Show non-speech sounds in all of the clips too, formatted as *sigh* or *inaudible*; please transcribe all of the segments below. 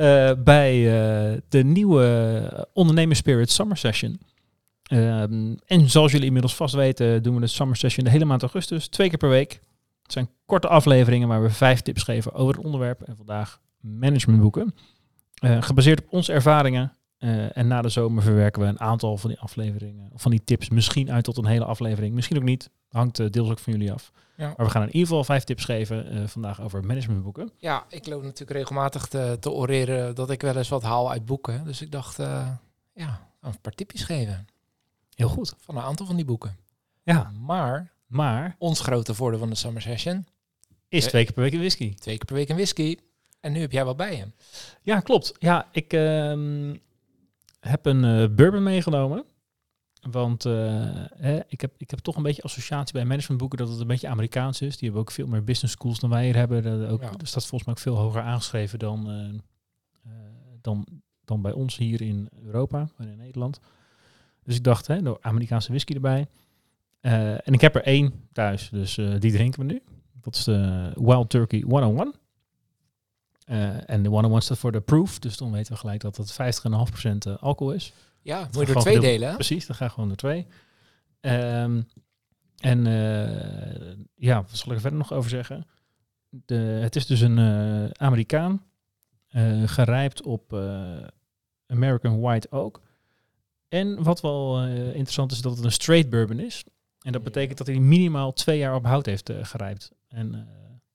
uh, bij uh, de nieuwe Ondernemers Spirit Summer Session. Uh, en zoals jullie inmiddels vast weten, doen we de Summer Session de hele maand augustus, twee keer per week. Het zijn korte afleveringen waar we vijf tips geven over het onderwerp. En vandaag managementboeken. gebaseerd op onze ervaringen. En na de zomer verwerken we een aantal van die afleveringen, of van die tips, misschien uit tot een hele aflevering. Misschien ook niet. Hangt deels ook van jullie af. Ja. Maar we gaan in ieder geval vijf tips geven uh, vandaag over managementboeken. Ja, ik loop natuurlijk regelmatig te, te oreren dat ik wel eens wat haal uit boeken. Dus ik dacht, ja, een paar tipjes geven. Heel goed. Van een aantal van die boeken. Ja. Maar, maar ons grote voordeel van de Summer Session... Is twee keer per week een whisky. Twee keer per week een whisky. En nu heb jij wat bij je. Ja, klopt. Ja, ik uh, heb een uh, bourbon meegenomen. Want uh, hè, ik, heb, ik heb toch een beetje associatie bij managementboeken dat het een beetje Amerikaans is. Die hebben ook veel meer business schools dan wij hier hebben. Dat ook, ja. Staat volgens mij ook veel hoger aangeschreven dan, uh, dan, dan bij ons hier in Europa en in Nederland. Dus ik dacht, hè, door Amerikaanse whisky erbij. en ik heb er één thuis, dus die drinken we nu. Dat is de Wild Turkey 101. En de 101 staat voor de proof, dus dan weten we gelijk dat het 50,5% alcohol is. Ja, moet je er twee delen. Precies, dan ga ik gewoon er twee. Um, en uh, ja, wat zal ik er verder nog over zeggen? De, het is dus een uh, Amerikaan, uh, gerijpt op American White Oak. En wat wel interessant is, dat het een straight bourbon is. En dat betekent dat hij minimaal twee jaar op hout heeft gerijpt. En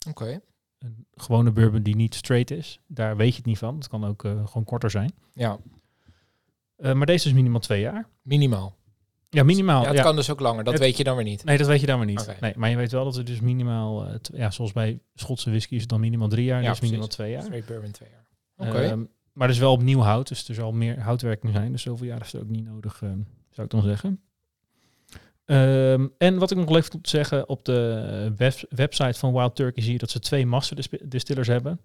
okay. Een gewone bourbon die niet straight is, daar weet je het niet van. Het kan ook gewoon korter zijn. Ja. Uh, maar deze is minimaal twee jaar. Minimaal. Ja, minimaal. Ja, het ja. kan dus ook langer. Dat het, weet je dan weer niet. Nee, dat weet je dan weer niet. Okay. Nee, maar je weet wel dat het dus minimaal, uh, ja, zoals bij Schotse whisky is het dan minimaal drie jaar, ja, dus minimaal twee jaar. Straight bourbon twee jaar. Oké. Okay. Um, maar dus wel opnieuw hout, dus er zal meer houtwerking zijn. Dus zoveel jaar is het ook niet nodig, um, zou ik dan zeggen. Um, en wat ik nog leuk om te zeggen, op de web website van Wild Turkey zie je dat ze twee master distillers hebben.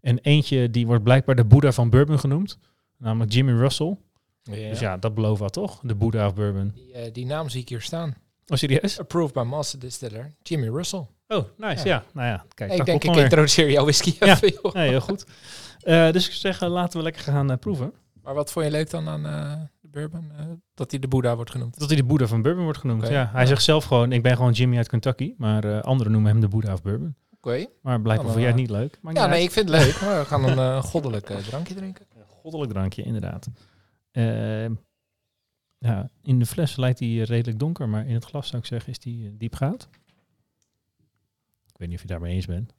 En eentje die wordt blijkbaar de Boeddha van Bourbon genoemd, namelijk Jimmy Russell. Ja. Dus ja, dat belooft wat toch? De Buddha of Bourbon. Die, uh, die, naam zie ik hier staan. Oh, serieus? Approved by Master Distiller, Jimmy Russell. Oh, nice. Ja, ja. nou ja. Kijk, ik denk, ik introduceer jouw whisky ja. even, joh. Nee, heel goed. Uh, dus ik zeg, laten we lekker gaan uh, proeven. Maar wat vond je leuk dan aan bourbon? dat hij de Boeddha wordt genoemd? Dat hij de Boeddha van Bourbon wordt genoemd, okay. ja. Hij zegt zelf gewoon, ik ben gewoon Jimmy uit Kentucky. Maar anderen noemen hem de Boeddha of Bourbon. Oké. Okay. Maar blijkbaar vond jij het niet leuk. Maar ja, nee, ik vind het leuk. Maar we gaan een goddelijk drankje drinken. Een goddelijk drankje, inderdaad. Uh, ja, in de fles lijkt hij redelijk donker, maar in het glas zou ik zeggen is die diep goud. Ik weet niet of je daarmee eens bent.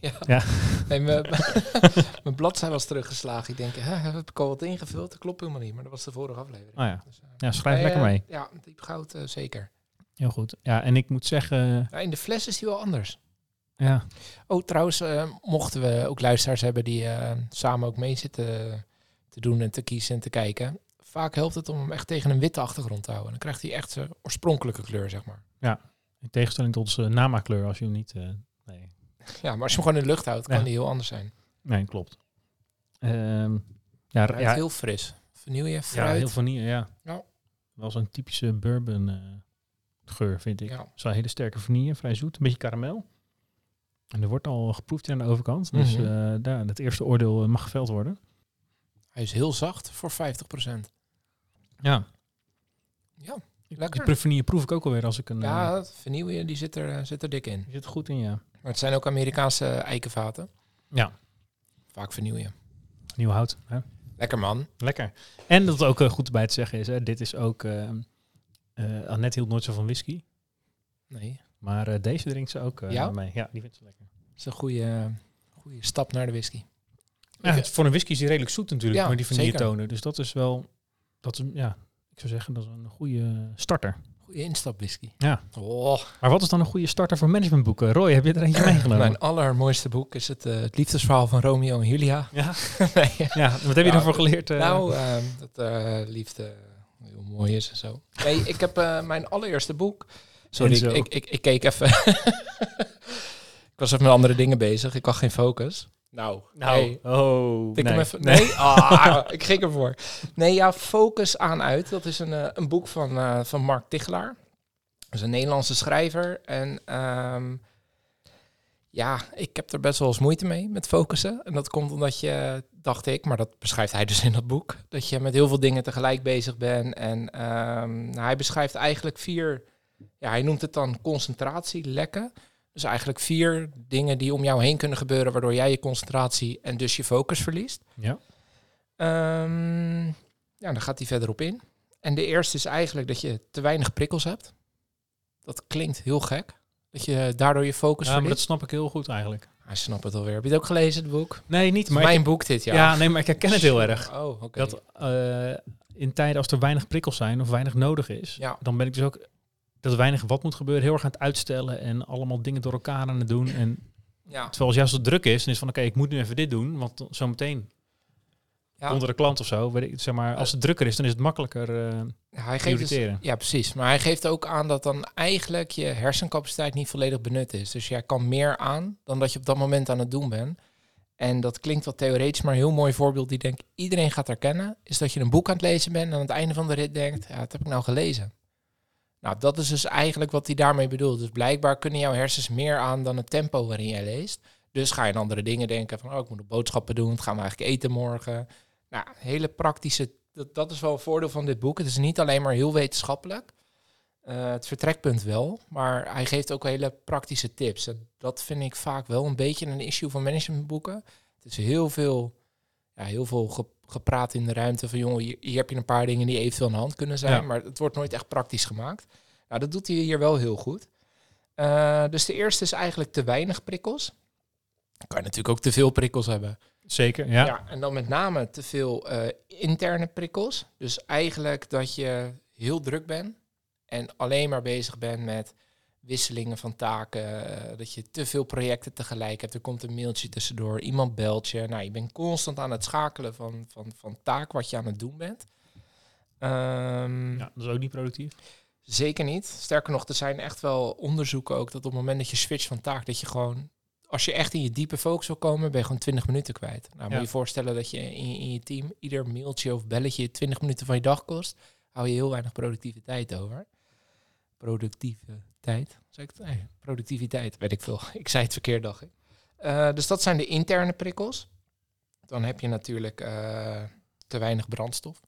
Ja. ja. Nee, mijn *laughs* bladzij was teruggeslagen. Ik denk, hè, heb ik al wat ingevuld? Dat klopt helemaal niet, maar dat was de vorige aflevering. Oh ja, dus, uh, ja schrijf lekker mee. Uh, ja, diep goud uh, zeker. Heel goed. Ja, en ik moet zeggen... Ja, in de fles is die wel anders. Ja. Oh, trouwens, mochten we ook luisteraars hebben die samen ook mee zitten te doen en te kiezen en te kijken vaak helpt het om hem echt tegen een witte achtergrond te houden. Dan krijgt hij echt zijn oorspronkelijke kleur, zeg maar. Ja, in tegenstelling tot zijn namakleur als je hem niet... Ja, maar als je hem gewoon in de lucht houdt, kan die heel anders zijn. Nee, klopt. Um, ja, ja, heel fris. Vanille, fruit. Ja, heel vanille, ja. ja. Wel zo'n typische bourbon uh, geur, vind ik. Ja. Zo'n hele sterke vanille, vrij zoet, een beetje karamel. En er wordt al geproefd aan de overkant. Dus mm -hmm. uh, daar, het eerste oordeel mag geveld worden. Hij is heel zacht voor 50%. Ja. Ja, lekker. Die vanille proef ik ook alweer als ik een... Ja, vanille die zit er, zit er dik in. Die zit er goed in, ja. Maar het zijn ook Amerikaanse eikenvaten. Ja. Vaak vanille. Nieuw hout, hè? Lekker man. Lekker. En dat ook uh, goed bij te zeggen is, hè, dit is ook... Uh, uh, Annette hield nooit zo van whisky. Nee. Maar deze drinkt ze ook ja? mee. Ja, die vindt ze lekker. Dat is een goede, goede stap naar de whisky. Ja, voor een whisky is die redelijk zoet natuurlijk, ja, maar die vanille tonen. Dus dat is wel, dat is, ja, ik zou zeggen, dat is een goede starter. Goeie instapwhisky. Ja. Oh, Maar wat is dan een goede starter voor managementboeken? Roy, heb je er eentje meegenomen? mijn allermooiste boek is het, eh, het liefdesverhaal van Romeo en Julia. Ja. *laughs* nee, ja, wat heb je Ja, ervoor geleerd? eh? Nou, ehm, dat eh, liefde heel mooi is en zo. Nee, ik heb mijn allereerste boek. Sorry, ik, ik, ik, ik keek even. *laughs* ik was even met andere dingen bezig. Ik had geen focus. Nou, nou, nee. oh, Tik nee. hem even. Nee, *laughs* Ah, ik ging ervoor. Nee, ja, Focus aan uit. Dat is een, eh, een boek van, eh, van Mark Tichelaar. Dat is een Nederlandse schrijver. En ehm, ja, ik heb er best wel eens moeite mee met focussen. En dat komt omdat je, dacht ik, maar dat beschrijft hij dus in dat boek, dat je met heel veel dingen tegelijk bezig bent. En ehm, nou, hij beschrijft eigenlijk vier, ja, hij noemt het dan concentratielekken. Dus eigenlijk vier dingen die om jou heen kunnen gebeuren, waardoor jij je concentratie en dus je focus verliest. Ja. Ehm, ja, dan gaat hij verder op in. En de eerste is eigenlijk dat je te weinig prikkels hebt. Dat klinkt heel gek. Dat je daardoor je focus ja, maar dat snap ik heel goed eigenlijk. Hij snapt het alweer. Heb je het ook gelezen, het boek? Nee, niet. Maar Mijn ik, boek dit ja. jaar. nee, maar ik herken het heel erg. Oh, oké. Dat eh, in tijden als er weinig prikkels zijn of weinig nodig is, Ja. dan ben ik dus ook dat weinig wat moet gebeuren, heel erg aan het uitstellen en allemaal dingen door elkaar aan het doen. En Ja. terwijl als juist het druk is, dan is van oké, ik moet nu even dit doen, want zometeen Ja. onder de klant of zo, weet ik, zeg maar, als het drukker is, dan is het makkelijker eh Hij geeft dus, ja, precies. Maar hij geeft ook aan dat dan eigenlijk je hersencapaciteit niet volledig benut is. Dus jij kan meer aan dan dat je op dat moment aan het doen bent. En dat klinkt wat theoretisch, maar een heel mooi voorbeeld die denk ik iedereen gaat herkennen, is dat je een boek aan het lezen bent en aan het einde van de rit denkt, ja, wat heb ik nou gelezen? Nou, dat is dus eigenlijk wat hij daarmee bedoelt. Dus blijkbaar kunnen jouw hersens meer aan dan het tempo waarin jij leest. Dus ga je aan andere dingen denken van, oh, ik moet nog boodschappen doen, gaan we eigenlijk eten morgen? Nou, hele praktische, dat, dat is wel een voordeel van dit boek. Het is niet alleen maar heel wetenschappelijk. Eh, het vertrekpunt wel, maar hij geeft ook hele praktische tips. En dat vind ik vaak wel een beetje een issue van managementboeken. Het is heel veel, ja, heel veel gepraat in de ruimte van jongen, hier, hier heb je een paar dingen die eventueel aan de hand kunnen zijn, Ja. maar het wordt nooit echt praktisch gemaakt. Nou, dat doet hij hier wel heel goed. Eh, dus de eerste is eigenlijk te weinig prikkels. Kan je natuurlijk ook te veel prikkels hebben. Zeker, ja. Ja. en dan met name te veel eh, interne prikkels. Dus eigenlijk dat je heel druk bent en alleen maar bezig bent met wisselingen van taken. eh, dat je te veel projecten tegelijk hebt. Er komt een mailtje tussendoor, iemand belt je. Nou, je bent constant aan het schakelen van, van, van taak wat je aan het doen bent. Ehm, Ja, dat is ook niet productief. Zeker niet. Sterker nog, er zijn echt wel onderzoeken ook dat op het moment dat je switcht van taak, dat je gewoon, als je echt in je diepe focus wil komen, ben je gewoon 20 minuten kwijt. Nou, Ja. moet je voorstellen dat je in, je in je team ieder mailtje of belletje 20 minuten van je dag kost, hou je heel weinig productiviteit over. Productieve tijd. Zeg ik het? Nee, productiviteit, weet ik veel. *laughs* Ik zei het verkeerd, dacht ik. Eh, dus dat zijn de interne prikkels. Dan heb je natuurlijk eh, te weinig brandstof.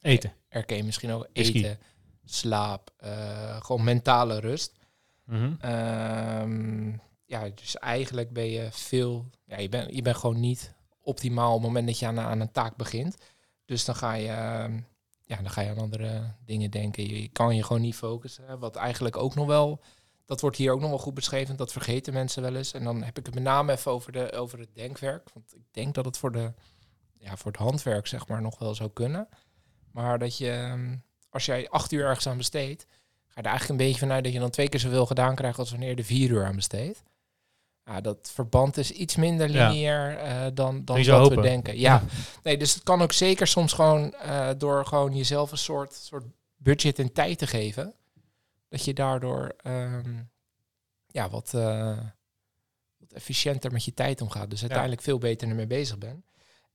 Eten. Je misschien ook eten, slaap, eh, gewoon mentale rust. Mhm. Ehm, ja, dus eigenlijk ben je veel, ja, je bent je bent gewoon niet optimaal op het moment dat je aan, aan een taak begint. Dus dan ga je, ehm, ja, dan ga je aan andere dingen denken. Je, kan je gewoon niet focussen. Wat eigenlijk ook nog wel, dat wordt hier ook nog wel goed beschreven. Dat vergeten mensen wel eens. En dan heb ik het met name even over, de, over het denkwerk. Want ik denk dat het voor, de, ja, voor het handwerk zeg maar nog wel zou kunnen. Maar dat je, ehm, als jij acht uur ergens aan besteedt, ga je er eigenlijk een beetje vanuit dat je dan twee keer zoveel gedaan krijgt als wanneer je er vier uur aan besteedt. Ja, dat verband is iets minder Ja. lineair eh, dan, dan wat we denken. *laughs* Ja, nee, dus het kan ook zeker soms gewoon eh, door gewoon jezelf een soort, soort budget en tijd te geven, dat je daardoor ehm, ja, wat, eh, wat efficiënter met je tijd omgaat. Dus uiteindelijk veel beter ermee bezig bent.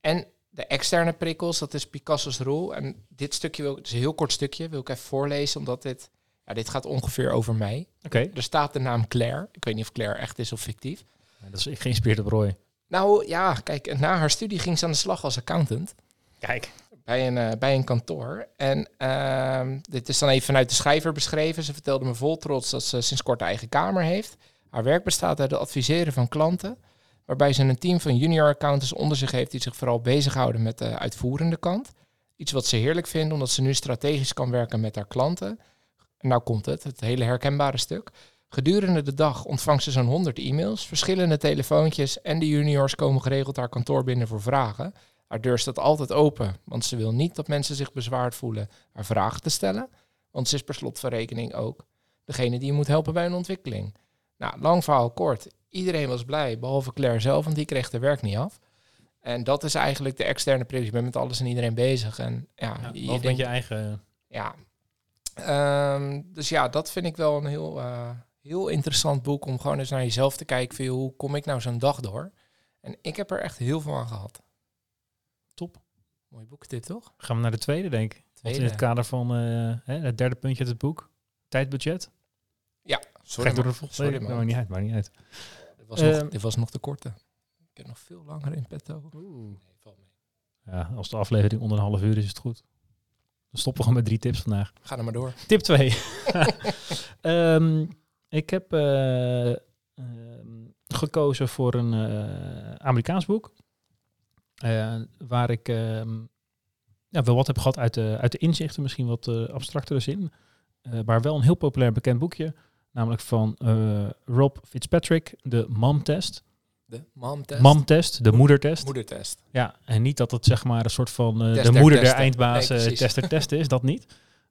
En de externe prikkels, dat is Picasso's rol. En dit stukje wil ik, het is een heel kort stukje, wil ik even voorlezen, omdat dit, ja, dit gaat ongeveer over mij. Oké. Er staat de naam Claire. Ik weet niet of Claire echt is of fictief. Ja, Dat is geïnspireerd op Roy. Nou ja, kijk, na haar studie ging ze aan de slag als accountant Kijk. bij een, eh, bij een kantoor. En ehm, dit is dan even vanuit de schrijver beschreven. Ze vertelde me vol trots dat ze sinds kort een eigen kamer heeft. Haar werk bestaat uit het adviseren van klanten, waarbij ze een team van junior accountants onder zich heeft die zich vooral bezighouden met de uitvoerende kant. Iets wat ze heerlijk vindt, omdat ze nu strategisch kan werken met haar klanten. En nou komt het, het hele herkenbare stuk. Gedurende de dag ontvangt ze zo'n 100 e-mails, verschillende telefoontjes en de juniors komen geregeld haar kantoor binnen voor vragen. Haar deur staat altijd open, want ze wil niet dat mensen zich bezwaard voelen haar vragen te stellen. Want ze is per slot van rekening ook degene die je moet helpen bij een ontwikkeling. Nou, lang verhaal kort. Iedereen was blij, behalve Claire zelf, want die kreeg de werk niet af. En dat is eigenlijk de externe privé. Je bent met alles en iedereen bezig. En ja, Ja, je of met denkt- je eigen... ja. Ehm, dus ja, dat vind ik wel een heel, eh, heel interessant boek om gewoon eens naar jezelf te kijken. Van, hoe kom ik nou zo'n dag door? En ik heb er echt heel veel aan gehad. Top. Mooi boek dit, toch? Gaan we naar de tweede, denk ik. Want in Tweede. het kader van eh, het derde puntje uit het boek. Tijdbudget. Sorry, Gek door de. Sorry, maakt niet uit, maakt niet uit. Dit was, nog, Ehm, dit was nog de korte. Ik heb nog veel langer in petto. Oeh. Nee, valt mee. Ja, als de aflevering onder een half uur is, is het goed. Dan stoppen we gewoon met drie tips vandaag. Ga er maar door. Tip 2. *laughs* ik heb eh, ehm, gekozen voor een eh, Amerikaans boek. Eh, waar ik ehm, ja, wel wat heb gehad uit de, uit de inzichten, misschien wat abstractere zin. Maar wel een heel populair bekend boekje. Namelijk van Rob Fitzpatrick, de Mom-test. De mom-test. Mom-test, de moedertest. Moedertest. Ja, en niet dat het zeg maar een soort van eh, Test de der moeder der eindbaas Nee, eh, tester *laughs* testen is, dat niet.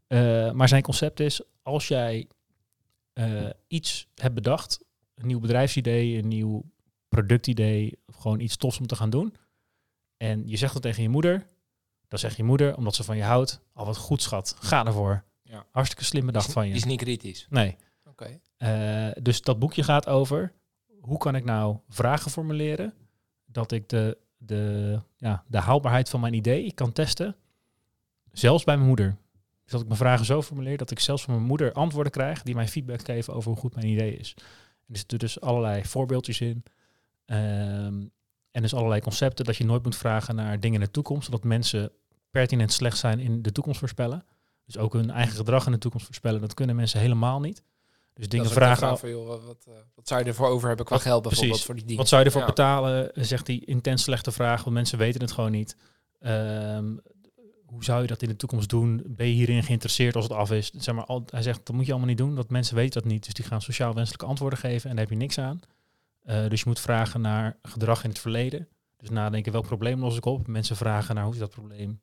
Eh, maar zijn concept is, als jij iets hebt bedacht, een nieuw bedrijfsidee, een nieuw productidee, of gewoon iets tofs om te gaan doen, en je zegt dat tegen je moeder, dan zegt je moeder, omdat ze van je houdt, al wat goed schat, ga ervoor. Ja. Hartstikke slim bedacht Die is- van Die je. is niet kritisch. Nee. Oké. Dus dat boekje gaat over hoe kan ik nou vragen formuleren dat ik de, de, ja, de haalbaarheid van mijn idee kan testen, zelfs bij mijn moeder. Dus dat ik mijn vragen zo formuleer dat ik zelfs van mijn moeder antwoorden krijg die mij feedback geven over hoe goed mijn idee is. En er zitten dus allerlei voorbeeldjes in. Ehm, en dus allerlei concepten dat je nooit moet vragen naar dingen in de toekomst, zodat mensen pertinent slecht zijn in de toekomst voorspellen. Dus ook hun eigen gedrag in de toekomst voorspellen, dat kunnen mensen helemaal niet. Dus dingen vragen. vraag van, joh, wat, wat, eh, wat zou je ervoor over hebben qua Wat- geld bijvoorbeeld precies. voor die dingen? Wat zou je ervoor Ja. betalen? Zegt hij intens slechte vraag, want mensen weten het gewoon niet. Ehm, hoe zou je dat in de toekomst doen? Ben je hierin geïnteresseerd als het af is? Zeg maar, al, hij zegt, dat moet je allemaal niet doen, want mensen weten dat niet. Dus die gaan sociaal wenselijke antwoorden geven en daar heb je niks aan. Eh, dus je moet vragen naar gedrag in het verleden. Dus nadenken, welk probleem los ik op? Mensen vragen naar hoe ze dat probleem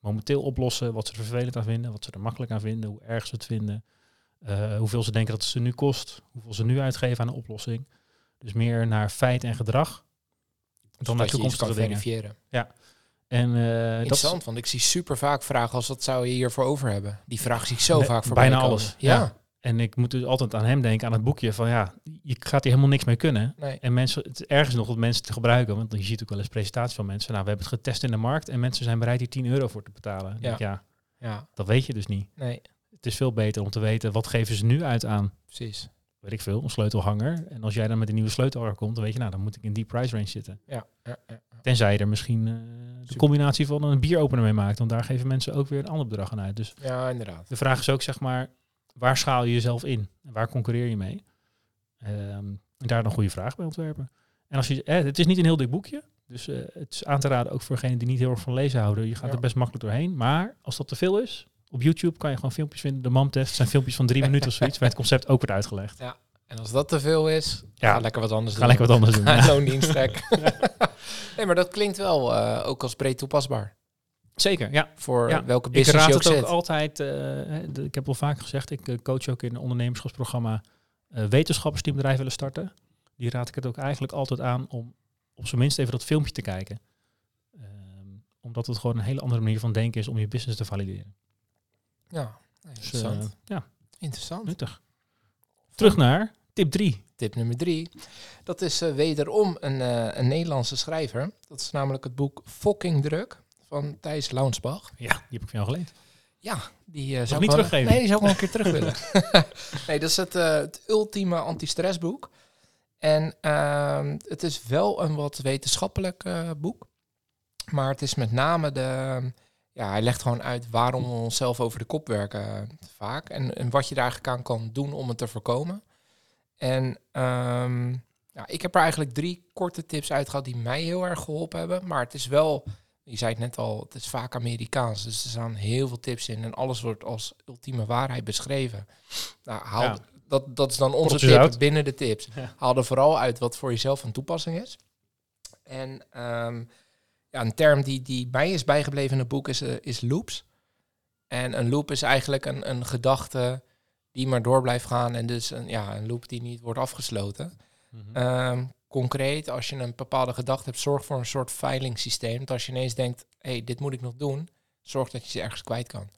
momenteel oplossen, wat ze er vervelend aan vinden, wat ze er makkelijk aan vinden, hoe erg ze het vinden, eh, hoeveel ze denken dat het ze nu kost, hoeveel ze nu uitgeven aan een oplossing. Dus meer naar feit en gedrag dan naar toekomstige dingen. verifiëren. En eh, dat is Interessant, want ik zie super vaak vragen als wat zou je hiervoor over hebben. Die vraag zie ik zo Nee, vaak voorbij bijna alles, Ja. ja. En ik moet dus altijd aan hem denken, aan het boekje van ja, je gaat hier helemaal niks mee kunnen. Nee. En mensen, het is ergens nog dat mensen het gebruiken, want je ziet ook wel eens presentaties van mensen. Nou, we hebben het getest in de markt en mensen zijn bereid hier 10 euro voor te betalen. Denk ik, ja, Ja. dat weet je dus niet. Nee, Het is veel beter om te weten, wat geven ze nu uit aan, precies. weet ik veel, een sleutelhanger. En als jij dan met een nieuwe sleutelhanger komt, dan weet je, nou, dan moet ik in die price range zitten. Ja. ja, ja. Tenzij je er misschien eh, de combinatie van een bieropener mee maakt, want daar geven mensen ook weer een ander bedrag aan uit. Dus ja inderdaad. de vraag is ook, zeg maar, waar schaal je jezelf in? En waar concurreer je mee? Ehm, en daar een goede vraag bij ontwerpen. En als je, eh, het is niet een heel dik boekje, dus eh, het is aan te raden ook voor degenen die niet heel erg van lezen houden. Je gaat Ja. er best makkelijk doorheen. Maar als dat te veel is, op YouTube kan je gewoon filmpjes vinden. De MAM-test zijn filmpjes van drie *laughs* minuten of zoiets, waar het concept ook wordt uitgelegd. En als dat te veel is, Ja. ga lekker wat anders Ga doen. lekker wat anders doen. Ga *laughs* ja. loondiensttrek. *laughs* nee, maar dat klinkt wel eh, ook als breed toepasbaar. Zeker, ja. Voor Ja, welke Ik business raad je ook het ook zit. altijd, eh, ik heb al vaak gezegd, ik eh, coach ook in een ondernemerschapsprogramma eh, wetenschappers die een bedrijf willen starten. Die raad ik het ook eigenlijk altijd aan om op zijn minst even dat filmpje te kijken. Ehm, omdat het gewoon een hele andere manier van denken is om je business te valideren. Ja, Dus, interessant. eh, ja, interessant. nuttig. Terug naar tip 3. Tip nummer drie. Dat is eh, wederom een, eh, een Nederlandse schrijver. Dat is namelijk het boek Fucking Druk van Thijs Launsbach. Ja, die heb ik van jou geleend. Ja, die eh, zou niet teruggeven? Nee, die zou ik wel een keer terug *laughs* willen. *laughs* nee, dat is het, het ultieme anti-stressboek. En ehm, het is wel een wat wetenschappelijk boek. Maar het is met name de... Ja, hij legt gewoon uit waarom we onszelf over de kop werken eh, vaak. En, en wat je daar eigenlijk aan kan doen om het te voorkomen. En ehm, ja, ik heb er eigenlijk drie korte tips uitgehaald die mij heel erg geholpen hebben. Maar het is wel, je zei het net al, het is vaak Amerikaans. Dus er staan heel veel tips in en alles wordt als ultieme waarheid beschreven. Nou, haal, Ja. dat, dat is dan onze Kortjes tip uit. binnen de tips. Ja. Haal er vooral uit wat voor jezelf van toepassing is. En ehm, ja, een term die, die mij is bijgebleven in het boek is, eh, is loops. En een loop is eigenlijk een, een gedachte die maar door blijft gaan. En dus een, ja, een loop die niet wordt afgesloten. Mhm. Ehm, concreet, als je een bepaalde gedachte hebt, zorg voor een soort veilingsysteem. Want als je ineens denkt, hé, hey, dit moet ik nog doen, zorg dat je ze ergens kwijt kan.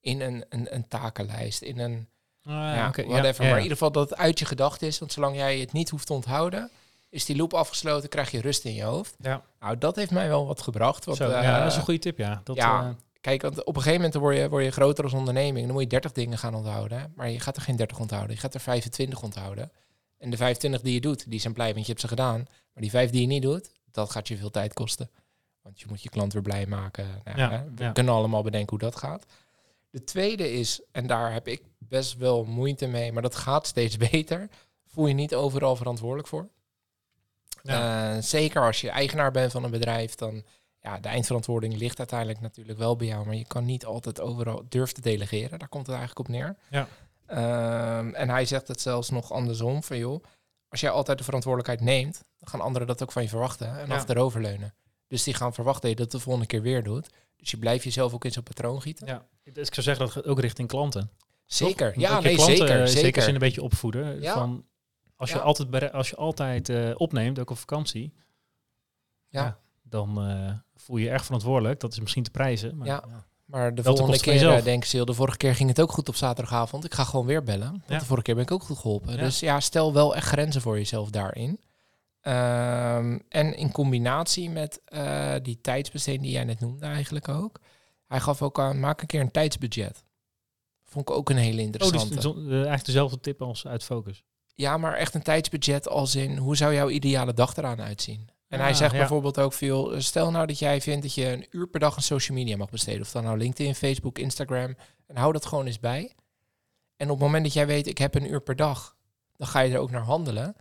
In een, een, een takenlijst, in een Ah, ja, whatever. ja, Maar in ieder geval dat het uit je gedachte is. Want zolang jij het niet hoeft te onthouden, is die loop afgesloten, krijg je rust in je hoofd. Ja. Nou, dat heeft mij wel wat gebracht. Want, Zo, eh, ja, dat is een goede tip, ja. Dat, ja. eh, Kijk, want op een gegeven moment word je, word je groter als onderneming. Dan moet je 30 dingen gaan onthouden. hè. Maar je gaat er geen 30 onthouden. Je gaat er 25 onthouden. En de 25 die je doet, die zijn blij, want je hebt ze gedaan. Maar die vijf die je niet doet, dat gaat je veel tijd kosten. Want je moet je klant weer blij maken. Nou, Ja, hè, we ja. kunnen allemaal bedenken hoe dat gaat. De tweede is, en daar heb ik best wel moeite mee, maar dat gaat steeds *laughs* beter. Voel je niet overal verantwoordelijk voor. Ja. Eh, zeker als je eigenaar bent van een bedrijf, dan ja, de eindverantwoording ligt uiteindelijk natuurlijk wel bij jou, maar je kan niet altijd overal durven te delegeren. Daar komt het eigenlijk op neer. Ja. Ehm, en hij zegt het zelfs nog andersom van joh, als jij altijd de verantwoordelijkheid neemt, dan gaan anderen dat ook van je verwachten en Ja. achteroverleunen. Dus die gaan verwachten dat je dat de volgende keer weer doet. Dus je blijft jezelf ook in zo'n patroon gieten. ja. Dus ik zou zeggen dat ook richting klanten. Zeker. Toch? Ja, nee, klanten, zeker. Zeker. Zeker zin een beetje opvoeden. Ja. Van, als, je altijd, als je altijd opneemt, ook op vakantie, Ja. dan eh, voel je je erg verantwoordelijk. Dat is misschien te prijzen. Maar, Ja. Maar de ten volgende keer eh, denken ze, de vorige keer ging het ook goed op zaterdagavond. Ik ga gewoon weer bellen. Want Ja. de vorige keer ben ik ook goed geholpen. Ja. Dus ja, stel wel echt grenzen voor jezelf daarin. Ehm, en in combinatie met eh, die tijdsbesteding die jij net noemde eigenlijk ook. Hij gaf ook aan, maak een keer een tijdsbudget. Vond ik ook een hele Oh, dus interessante. zo- eh, eigenlijk dezelfde tip als uit Focus. Ja, maar echt een tijdsbudget als in, hoe zou jouw ideale dag eraan uitzien? En hij Ah, zegt ja. bijvoorbeeld ook veel, stel nou dat jij vindt dat je een uur per dag aan social media mag besteden. Of dan nou LinkedIn, Facebook, Instagram. En hou dat gewoon eens bij. En op het moment dat jij weet, ik heb een uur per dag, dan ga je er ook naar handelen.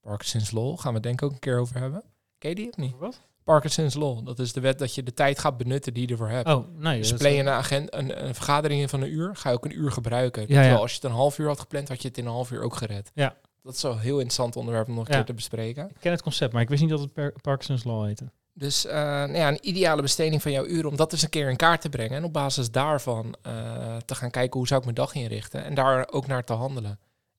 Parkinson's Law, gaan we denk ik ook een keer over hebben. Ken je die of niet? Wat? Parkinson's Law, dat is de wet dat je de tijd gaat benutten die je ervoor hebt. Oh, nee. Dus plan je een, agent, een, een vergadering in van een uur, ga je ook een uur gebruiken. Ja, als je het een half uur had gepland, had je het in een half uur ook gered. Ja. Dat is wel een heel interessant onderwerp om nog een Ja. keer te bespreken. Ik ken het concept, maar ik wist niet dat het per Parkinson's Law heette. Dus eh, nou ja, een ideale besteding van jouw uur om dat eens een keer in kaart te brengen. En op basis daarvan eh, te gaan kijken hoe zou ik mijn dag inrichten. En daar ook naar te handelen.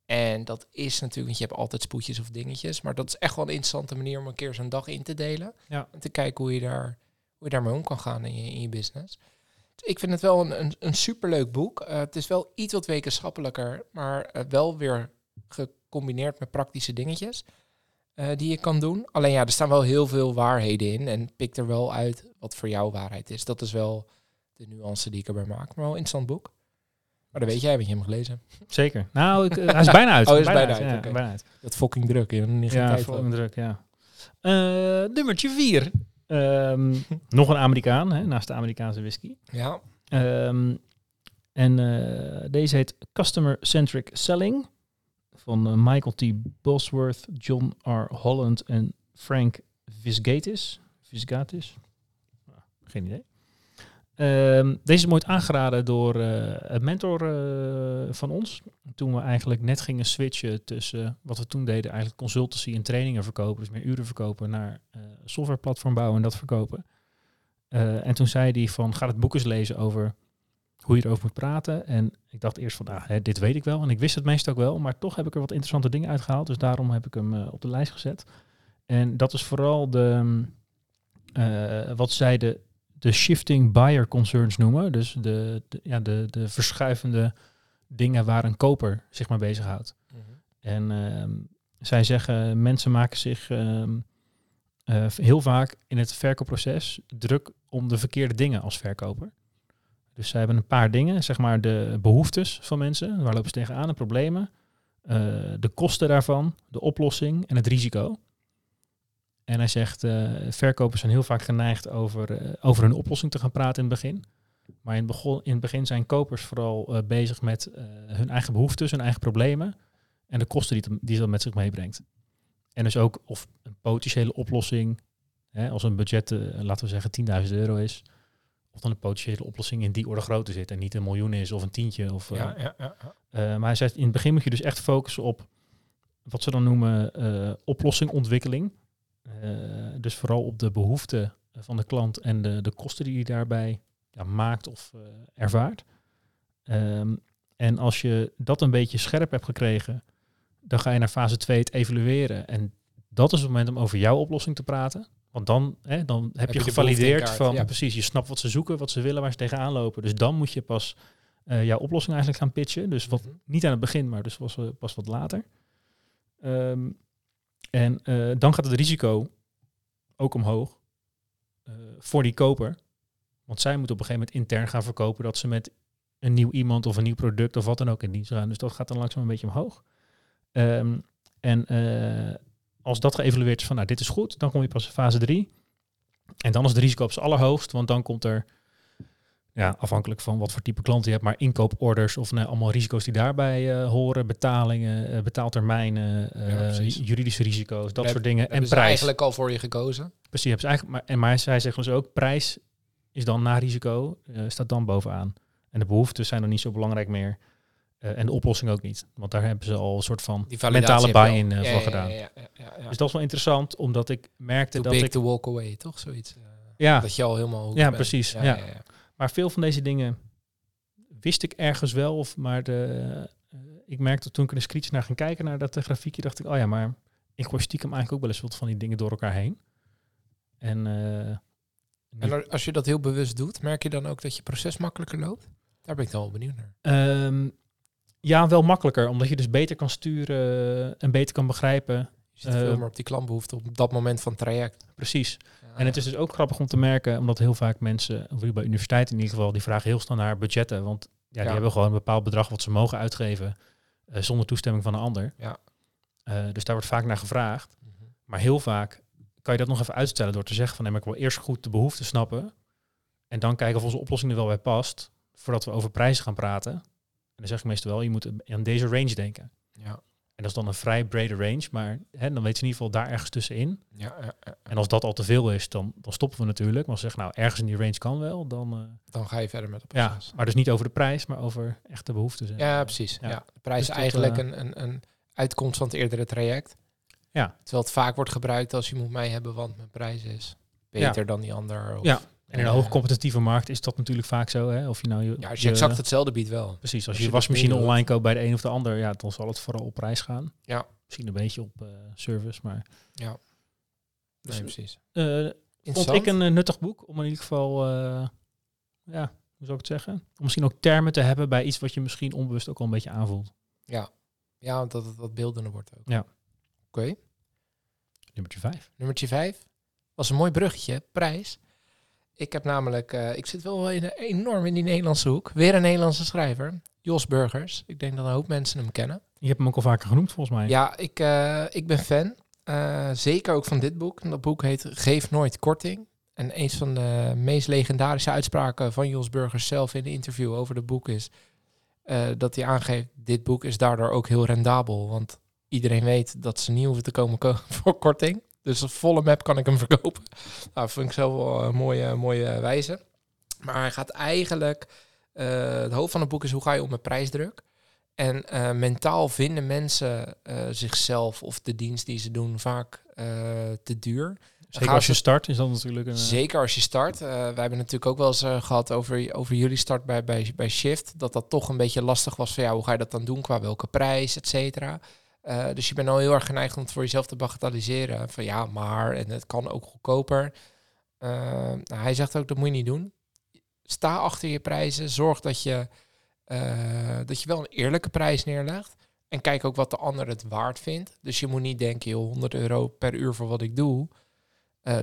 En dat is natuurlijk, want je hebt altijd spoedjes of dingetjes. Maar dat is echt wel een interessante manier om een keer zo'n dag in te delen. Ja. En te kijken hoe je, daar, hoe je daarmee om kan gaan in je, in je business. Dus ik vind het wel een, een, een superleuk boek. Eh, het is wel iets wat wetenschappelijker, maar eh, wel weer gecombineerd met praktische dingetjes eh, die je kan doen. Alleen ja, er staan wel heel veel waarheden in en pik er wel uit wat voor jou waarheid is. Dat is wel de nuance die ik erbij maak. Maar wel een interessant boek. Maar dat weet jij, want je hem gelezen. Zeker. Nou, ik, eh, hij is *laughs* bijna uit. Oh, hij is bijna uit, ja, bijna uit. Dat fucking druk. Geen Ja, tijd een druk, ja. Eh, nummertje vier. Ehm, *laughs* nog een Amerikaan, hè, naast de Amerikaanse whisky. Ja, Ehm, en eh, deze heet Customer Centric Selling. Van Michael T. Bosworth, John R. Holland en Frank Visgatis. Visgatis? Nou, geen idee. Ehm, deze is mooi aangeraden door eh, een mentor eh, van ons. Toen we eigenlijk net gingen switchen tussen wat we toen deden, eigenlijk consultancy en trainingen verkopen. Dus meer uren verkopen naar eh softwareplatform bouwen en dat verkopen. En toen zei hij van, ga het boek eens lezen over hoe je erover moet praten. En ik dacht eerst van, ah, hè, dit weet ik wel. En ik wist het meest ook wel. Maar toch heb ik er wat interessante dingen uitgehaald. Dus daarom heb ik hem op de lijst gezet. En dat is vooral de, mm, wat zij de, de shifting buyer concerns noemen. Dus de, de, ja, de, de verschuivende dingen waar een koper zich mee bezighoudt. En ehm, zij zeggen, mensen maken zich ehm, eh, heel vaak in het verkoopproces druk om de verkeerde dingen als verkoper. Dus zij hebben een paar dingen, zeg maar de behoeftes van mensen, waar lopen ze tegenaan, de problemen, eh, de kosten daarvan, de oplossing en het risico. En hij zegt, eh, verkopers zijn heel vaak geneigd over, eh, over een oplossing te gaan praten in het begin. Maar in het, begon, in het begin zijn kopers vooral eh, bezig met hun eigen behoeftes, hun eigen problemen en de kosten die, het, die dat met zich meebrengt. En dus ook of een potentiële oplossing, hè, als een budget, laten we zeggen, 10.000 euro is, of dan een potentiële oplossing in die orde grootte zit en niet een miljoen is of een tientje. Of, ja, ja, ja, maar hij zegt, in het begin moet je dus echt focussen op wat ze dan noemen oplossingontwikkeling. Eh, dus vooral op de behoeften van de klant en de, de kosten die hij daarbij ja, maakt of eh, ervaart. Ehm, en als je dat een beetje scherp hebt gekregen, dan ga je naar fase 2 het evalueren. En dat is het moment om over jouw oplossing te praten. Want dan, hè, dan heb, je je de gevalideerd van ja. precies, je snapt wat ze zoeken, wat ze willen, waar ze tegenaan lopen. Dus dan moet je pas eh, jouw oplossing eigenlijk gaan pitchen. Dus wat Mhm. niet aan het begin, maar dus was, pas wat later. Ehm, en eh, dan gaat het risico ook omhoog eh, voor die koper. Want zij moeten op een gegeven moment intern gaan verkopen dat ze met een nieuw iemand of een nieuw product of wat dan ook in dienst gaan. Dus dat gaat dan langzaam een beetje omhoog. Ehm, en eh, als dat geëvalueerd is van, nou, dit is goed, dan kom je pas in fase 3. En dan is het risico op zijn allerhoogst, want dan komt er, ja, afhankelijk van wat voor type klant je hebt, maar inkooporders of nou, allemaal risico's die daarbij eh, horen, betalingen, eh, betaaltermijnen, eh, Ja, juridische risico's, dat soort dingen. En prijs. eigenlijk al voor je gekozen? Precies, hebben ze eigenlijk, maar, en maar zij zeggen dus ook, prijs is dan na risico, staat dan bovenaan. En de behoeften zijn dan niet zo belangrijk meer. En de oplossing ook niet. Want daar hebben ze al een soort van mentale buy-in Ja, van ja, gedaan. Ja, ja, ja, ja, ja. Dus dat is wel interessant, omdat ik merkte Too dat big ik... to walk away, toch? Zoiets. Ja, Dat je al helemaal Ja, bent. precies, ja. Maar veel van deze dingen wist ik ergens wel. Of, maar de, eh, ik merkte toen ik er kritisch naar ging kijken, naar dat eh, grafiekje, dacht ik, oh ja, maar ik gooi stiekem eigenlijk ook wel eens wat van die dingen door elkaar heen. En, eh, En als- als je dat heel bewust doet, merk je dan ook dat je proces makkelijker loopt? Daar ben ik dan wel benieuwd naar. Ehm, ja, wel makkelijker, omdat je dus beter kan sturen en beter kan begrijpen. Je zit veel meer op die klantbehoefte op dat moment van het traject. Precies. En het is dus ook grappig om te merken, omdat heel vaak mensen, of bij universiteiten in ieder geval, die vragen heel snel naar budgetten. Want ja, die Ja. hebben gewoon een bepaald bedrag wat ze mogen uitgeven eh, zonder toestemming van een ander. Ja. Eh, dus daar wordt vaak naar gevraagd. Mhm. Maar heel vaak kan je dat nog even uitstellen door te zeggen van nee, maar ik wil eerst goed de behoeften snappen. En dan kijken of onze oplossing er wel bij past, voordat we over prijzen gaan praten. En dan zeg ik meestal wel, je moet aan deze range denken. Ja. En dat is dan een vrij brede range, maar hè, dan weet ze in ieder geval daar ergens tussenin. Ja, ja, ja. En als dat al te veel is, dan, dan stoppen we natuurlijk. Maar als zeggen, nou, ergens in die range kan wel, dan... eh, dan ga je verder met ja, proces. maar dus niet over de prijs, maar over echte behoeften. Ja, precies. Ja. Ja. De prijs Dus is dat, eigenlijk eh, een, een, een uitkomst van het eerdere traject. Ja. Terwijl het vaak wordt gebruikt als je moet mij hebben, want mijn prijs is beter dan die ander. Of, Ja. En in een eh, hoogcompetitieve markt is dat natuurlijk vaak zo. Hè? Of je nou je, Ja, als je exact hetzelfde biedt wel. Precies, als, als je je wasmachine online koopt bij de een of de ander, ja, dan zal het vooral op prijs gaan. Ja. Misschien een beetje op eh, service, maar... Ja. Dus, Nee, precies. eh, vond ik een nuttig boek om in ieder geval, ja, hoe zou ik het zeggen? Om misschien ook termen te hebben bij iets wat je misschien onbewust ook al een beetje aanvoelt. Ja. ja, want dat het wat beeldender wordt ook. Ja. Oké. Nummertje vijf. Nummertje 5 was een mooi bruggetje, prijs. Ik heb namelijk, eh, ik zit wel in, enorm in die Nederlandse hoek. Weer een Nederlandse schrijver, Jos Burgers. Ik denk dat een hoop mensen hem kennen. Je hebt hem ook al vaker genoemd volgens mij. Ja, ik, eh, ik ben fan. Eh, zeker ook van dit boek. Dat boek heet Geef nooit korting. En een van de meest legendarische uitspraken van Jos Burgers zelf in een interview over het boek is dat hij aangeeft: dit boek is daardoor ook heel rendabel. Want iedereen weet dat ze niet hoeven te komen ko- *laughs* voor korting. Dus een volle map kan ik hem *laughs* verkopen. Nou, vind ik zelf wel een mooie, mooie wijze. Maar hij gaat eigenlijk. eh, het hoofd van het boek is hoe ga je om met prijsdruk. En eh, mentaal vinden mensen eh, zichzelf of de dienst die ze doen vaak te duur. Zeker als je start is dat natuurlijk een... Zeker als je start. Eh, wij hebben natuurlijk ook wel eens eh, gehad over, over jullie start bij, bij, bij Shift. Dat dat toch een beetje lastig was van ja, hoe ga je dat dan doen qua welke prijs, et cetera. Eh, dus je bent al heel erg geneigd om het voor jezelf te bagatelliseren. Van ja, maar en het kan ook goedkoper. Eh, nou, hij zegt ook dat moet je niet doen. Sta achter je prijzen. Zorg dat je, eh, dat je wel een eerlijke prijs neerlegt. En kijk ook wat de ander het waard vindt. Dus je moet niet denken, joh, 100 euro per uur voor wat ik doe.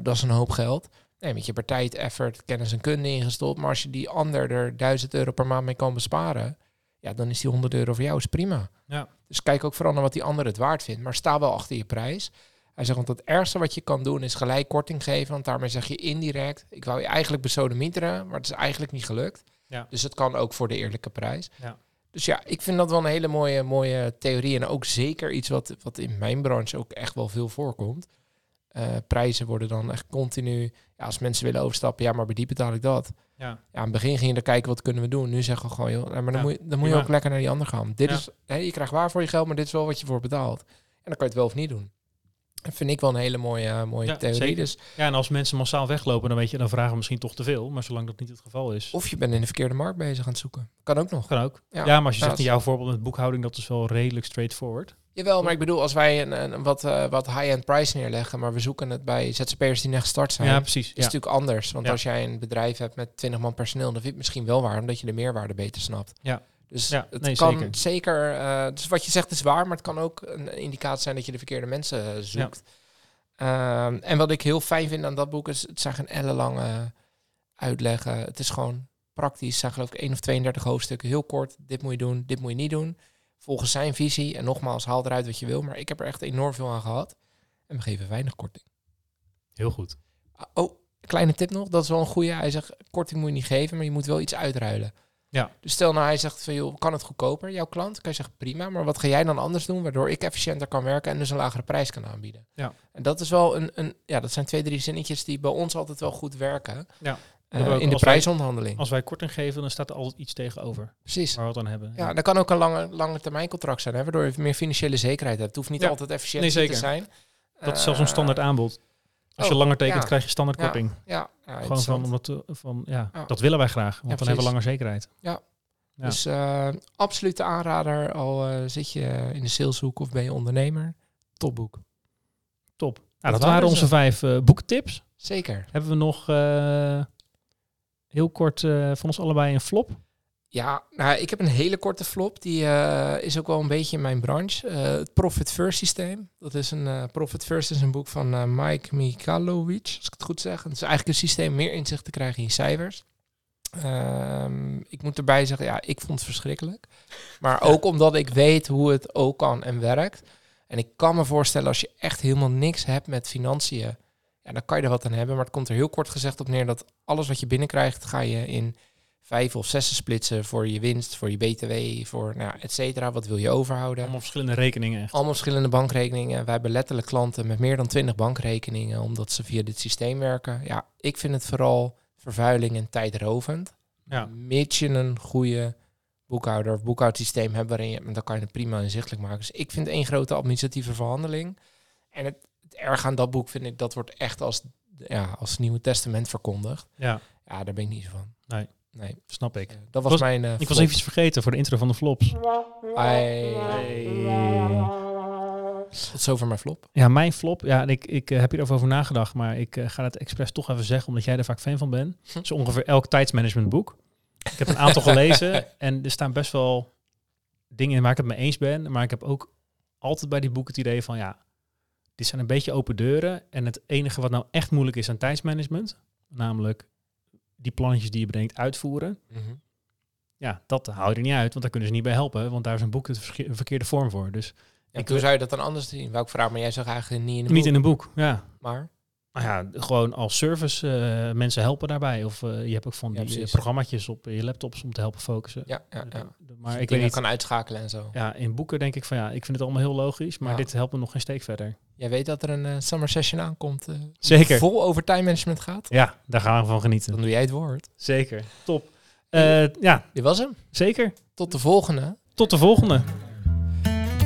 dat is een hoop geld. Nee, met je partij, effort, kennis en kunde ingestopt. Maar als je die ander er 1000 euro per maand mee kan besparen, ja, dan is die 100 euro voor jou is prima. Ja. Dus kijk ook vooral naar wat die ander het waard vindt. Maar sta wel achter je prijs. Hij zegt, want het ergste wat je kan doen is gelijk korting geven. Want daarmee zeg je indirect, ik wou je eigenlijk besodemieteren, maar het is eigenlijk niet gelukt. Ja. Dus het kan ook voor de eerlijke prijs. Ja. Dus ja, ik vind dat wel een hele mooie, mooie theorie. En ook zeker iets wat, wat in mijn branche ook echt wel veel voorkomt. Eh, prijzen worden dan echt continu... Ja, als mensen willen overstappen, ja, maar bij die betaal ik dat. Ja. Ja, aan het begin ging je er kijken, wat kunnen we doen? Nu zeggen we gewoon, joh, maar dan Ja, moet je, dan moet je ook lekker naar die ander gaan. Dit is, hè, je krijgt waar voor je geld, maar dit is wel wat je voor betaalt. En dan kan je het wel of niet doen. Dat vind ik wel een hele mooie, mooie Ja, theorie. zeker. Dus Ja, en als mensen massaal weglopen, dan weet je, dan vragen we misschien toch te veel. Maar zolang dat niet het geval is, of je bent in de verkeerde markt bezig aan het zoeken. Kan ook nog. kan ook. Ja. Ja, maar als je zegt in jouw voorbeeld met boekhouding, dat is wel redelijk straightforward. Jawel, maar ik bedoel, als wij een, een wat, eh, wat high-end prijs neerleggen, maar we zoeken het bij ZZP'ers die net gestart zijn, Ja, is precies. Ja. natuurlijk anders. Want Ja. als jij een bedrijf hebt met 20 man personeel, dan vind je het misschien wel waar, omdat je de meerwaarde beter snapt. Ja. Dus Ja, het nee, kan zeker. zeker, eh, dus wat je zegt is waar, maar het kan ook een indicatie zijn dat je de verkeerde mensen eh, zoekt. Ehm, en wat ik heel fijn vind aan dat boek is, het zijn geen ellenlange uitleggen. Het is gewoon praktisch. Het zijn geloof ik één of 32 hoofdstukken. Heel kort, dit moet je doen, dit moet je niet doen. Volgens zijn visie. En nogmaals, haal eruit wat je wil. Maar ik heb er echt enorm veel aan gehad. En we geven weinig korting. Heel goed. Ah, Oh, kleine tip nog. Dat is wel een goede. Hij zegt, korting moet je niet geven, maar je moet wel iets uitruilen. Ja. Dus stel nou, hij zegt van, joh, kan het goedkoper, jouw klant? Kan je zeggen, prima. Maar wat ga jij dan anders doen, waardoor ik efficiënter kan werken en dus een lagere prijs kan aanbieden? Ja. En dat is wel een, een ja, dat zijn twee, drie zinnetjes die bij ons altijd wel goed werken. Ja. Eh, in de wij- prijsonderhandeling. Als wij korting geven, dan staat er altijd iets tegenover Precies. waar we het aan hebben. Ja, dat kan ook een lange, lange termijn contract zijn, hè, waardoor je meer financiële zekerheid hebt. Het hoeft niet Ja. altijd efficiënt Nee, te zeker. zijn. Dat is zelfs een Eh, standaard aanbod. Als je oh, langer tekent, ja. krijg je standaard Ja. korting. Ja, Gewoon van, omdat, van ja, dat willen wij graag. Want dan hebben we langer zekerheid. Ja. Dus eh absolute aanrader, al zit je in de saleshoek of ben je ondernemer. Topboek. Top. Nou, Dat dat waren waren ze. onze vijf boekentips. Zeker. Hebben we nog heel kort eh, van ons allebei een flop? Ja, nou, ik heb een hele korte flop. Die eh, is ook wel een beetje in mijn branche. Eh, het Profit First systeem. Dat is een Profit First is een boek van Mike Mikhailovic, als ik het goed zeg. Het is eigenlijk een systeem meer inzicht te krijgen in cijfers. Ehm, ik moet erbij zeggen, ja, ik vond het verschrikkelijk. Maar ook omdat ik weet hoe het ook kan en werkt. En ik kan me voorstellen als je echt helemaal niks hebt met financiën, ja, dan kan je er wat aan hebben. Maar het komt er heel kort gezegd op neer dat alles wat je binnenkrijgt, ga je in vijf of zes splitsen voor je winst, voor je BTW, voor nou, et cetera. Wat wil je overhouden? Allemaal verschillende rekeningen. Echt. Allemaal verschillende bankrekeningen. Wij hebben letterlijk klanten met meer dan 20 bankrekeningen, omdat ze via dit systeem werken. Ja, ik vind het vooral vervuiling en tijdrovend. Ja. Mits je een goede boekhouder of boekhoudsysteem hebt waarin je, dan kan je het prima inzichtelijk maken. Dus ik vind één grote administratieve verhandeling. En het erg aan dat boek vind ik, dat wordt echt als, ja, als Nieuwe Testament verkondigd. Ja, Ja, daar ben ik niet zo van. Nee. Nee, snap ik. eh, dat was, Was- mijn eh, Ik was even iets vergeten voor de intro van de flops. Ai. Tot zover mijn flop. Ja, mijn flop. Ja, en ik, ik eh, heb hierover over nagedacht, maar ik ga het expres toch even zeggen, omdat jij er vaak fan van bent. Hm. Zo ongeveer elk tijdsmanagementboek. Ik heb een aantal *laughs* gelezen en er staan best wel dingen in waar ik het mee eens ben. Maar ik heb ook altijd bij die boeken het idee van, ja, dit zijn een beetje open deuren. En het enige wat nou echt moeilijk is aan tijdsmanagement, namelijk die plannetjes die je bedenkt uitvoeren. Ja, dat hou je er niet uit, want daar kunnen ze niet bij helpen. Want daar is een boek de verkeerde vorm voor. Dus Ja, Ik hoe zou je dat dan anders zien? Ik vragen, maar jij zag eigenlijk niet in niet boek. in een boek, ja. Maar Nou ja, gewoon als service eh, mensen helpen daarbij. Of eh, je hebt ook van Ja, die programmaatjes op je laptops om te helpen focussen. ja, ja, ja. Eh, Maar Dus ik weet niet. kan uitschakelen en zo. Ja, in boeken denk ik van ja, ik vind het allemaal heel logisch, maar Ja. dit helpt me nog geen steek verder. Jij weet dat er een summer session aankomt. Zeker. Vol over time management gaat. Ja, daar gaan we van Dan genieten. doe jij het woord. Zeker. Top. Ja, Dit was hem. zeker. Tot de volgende. Tot de volgende.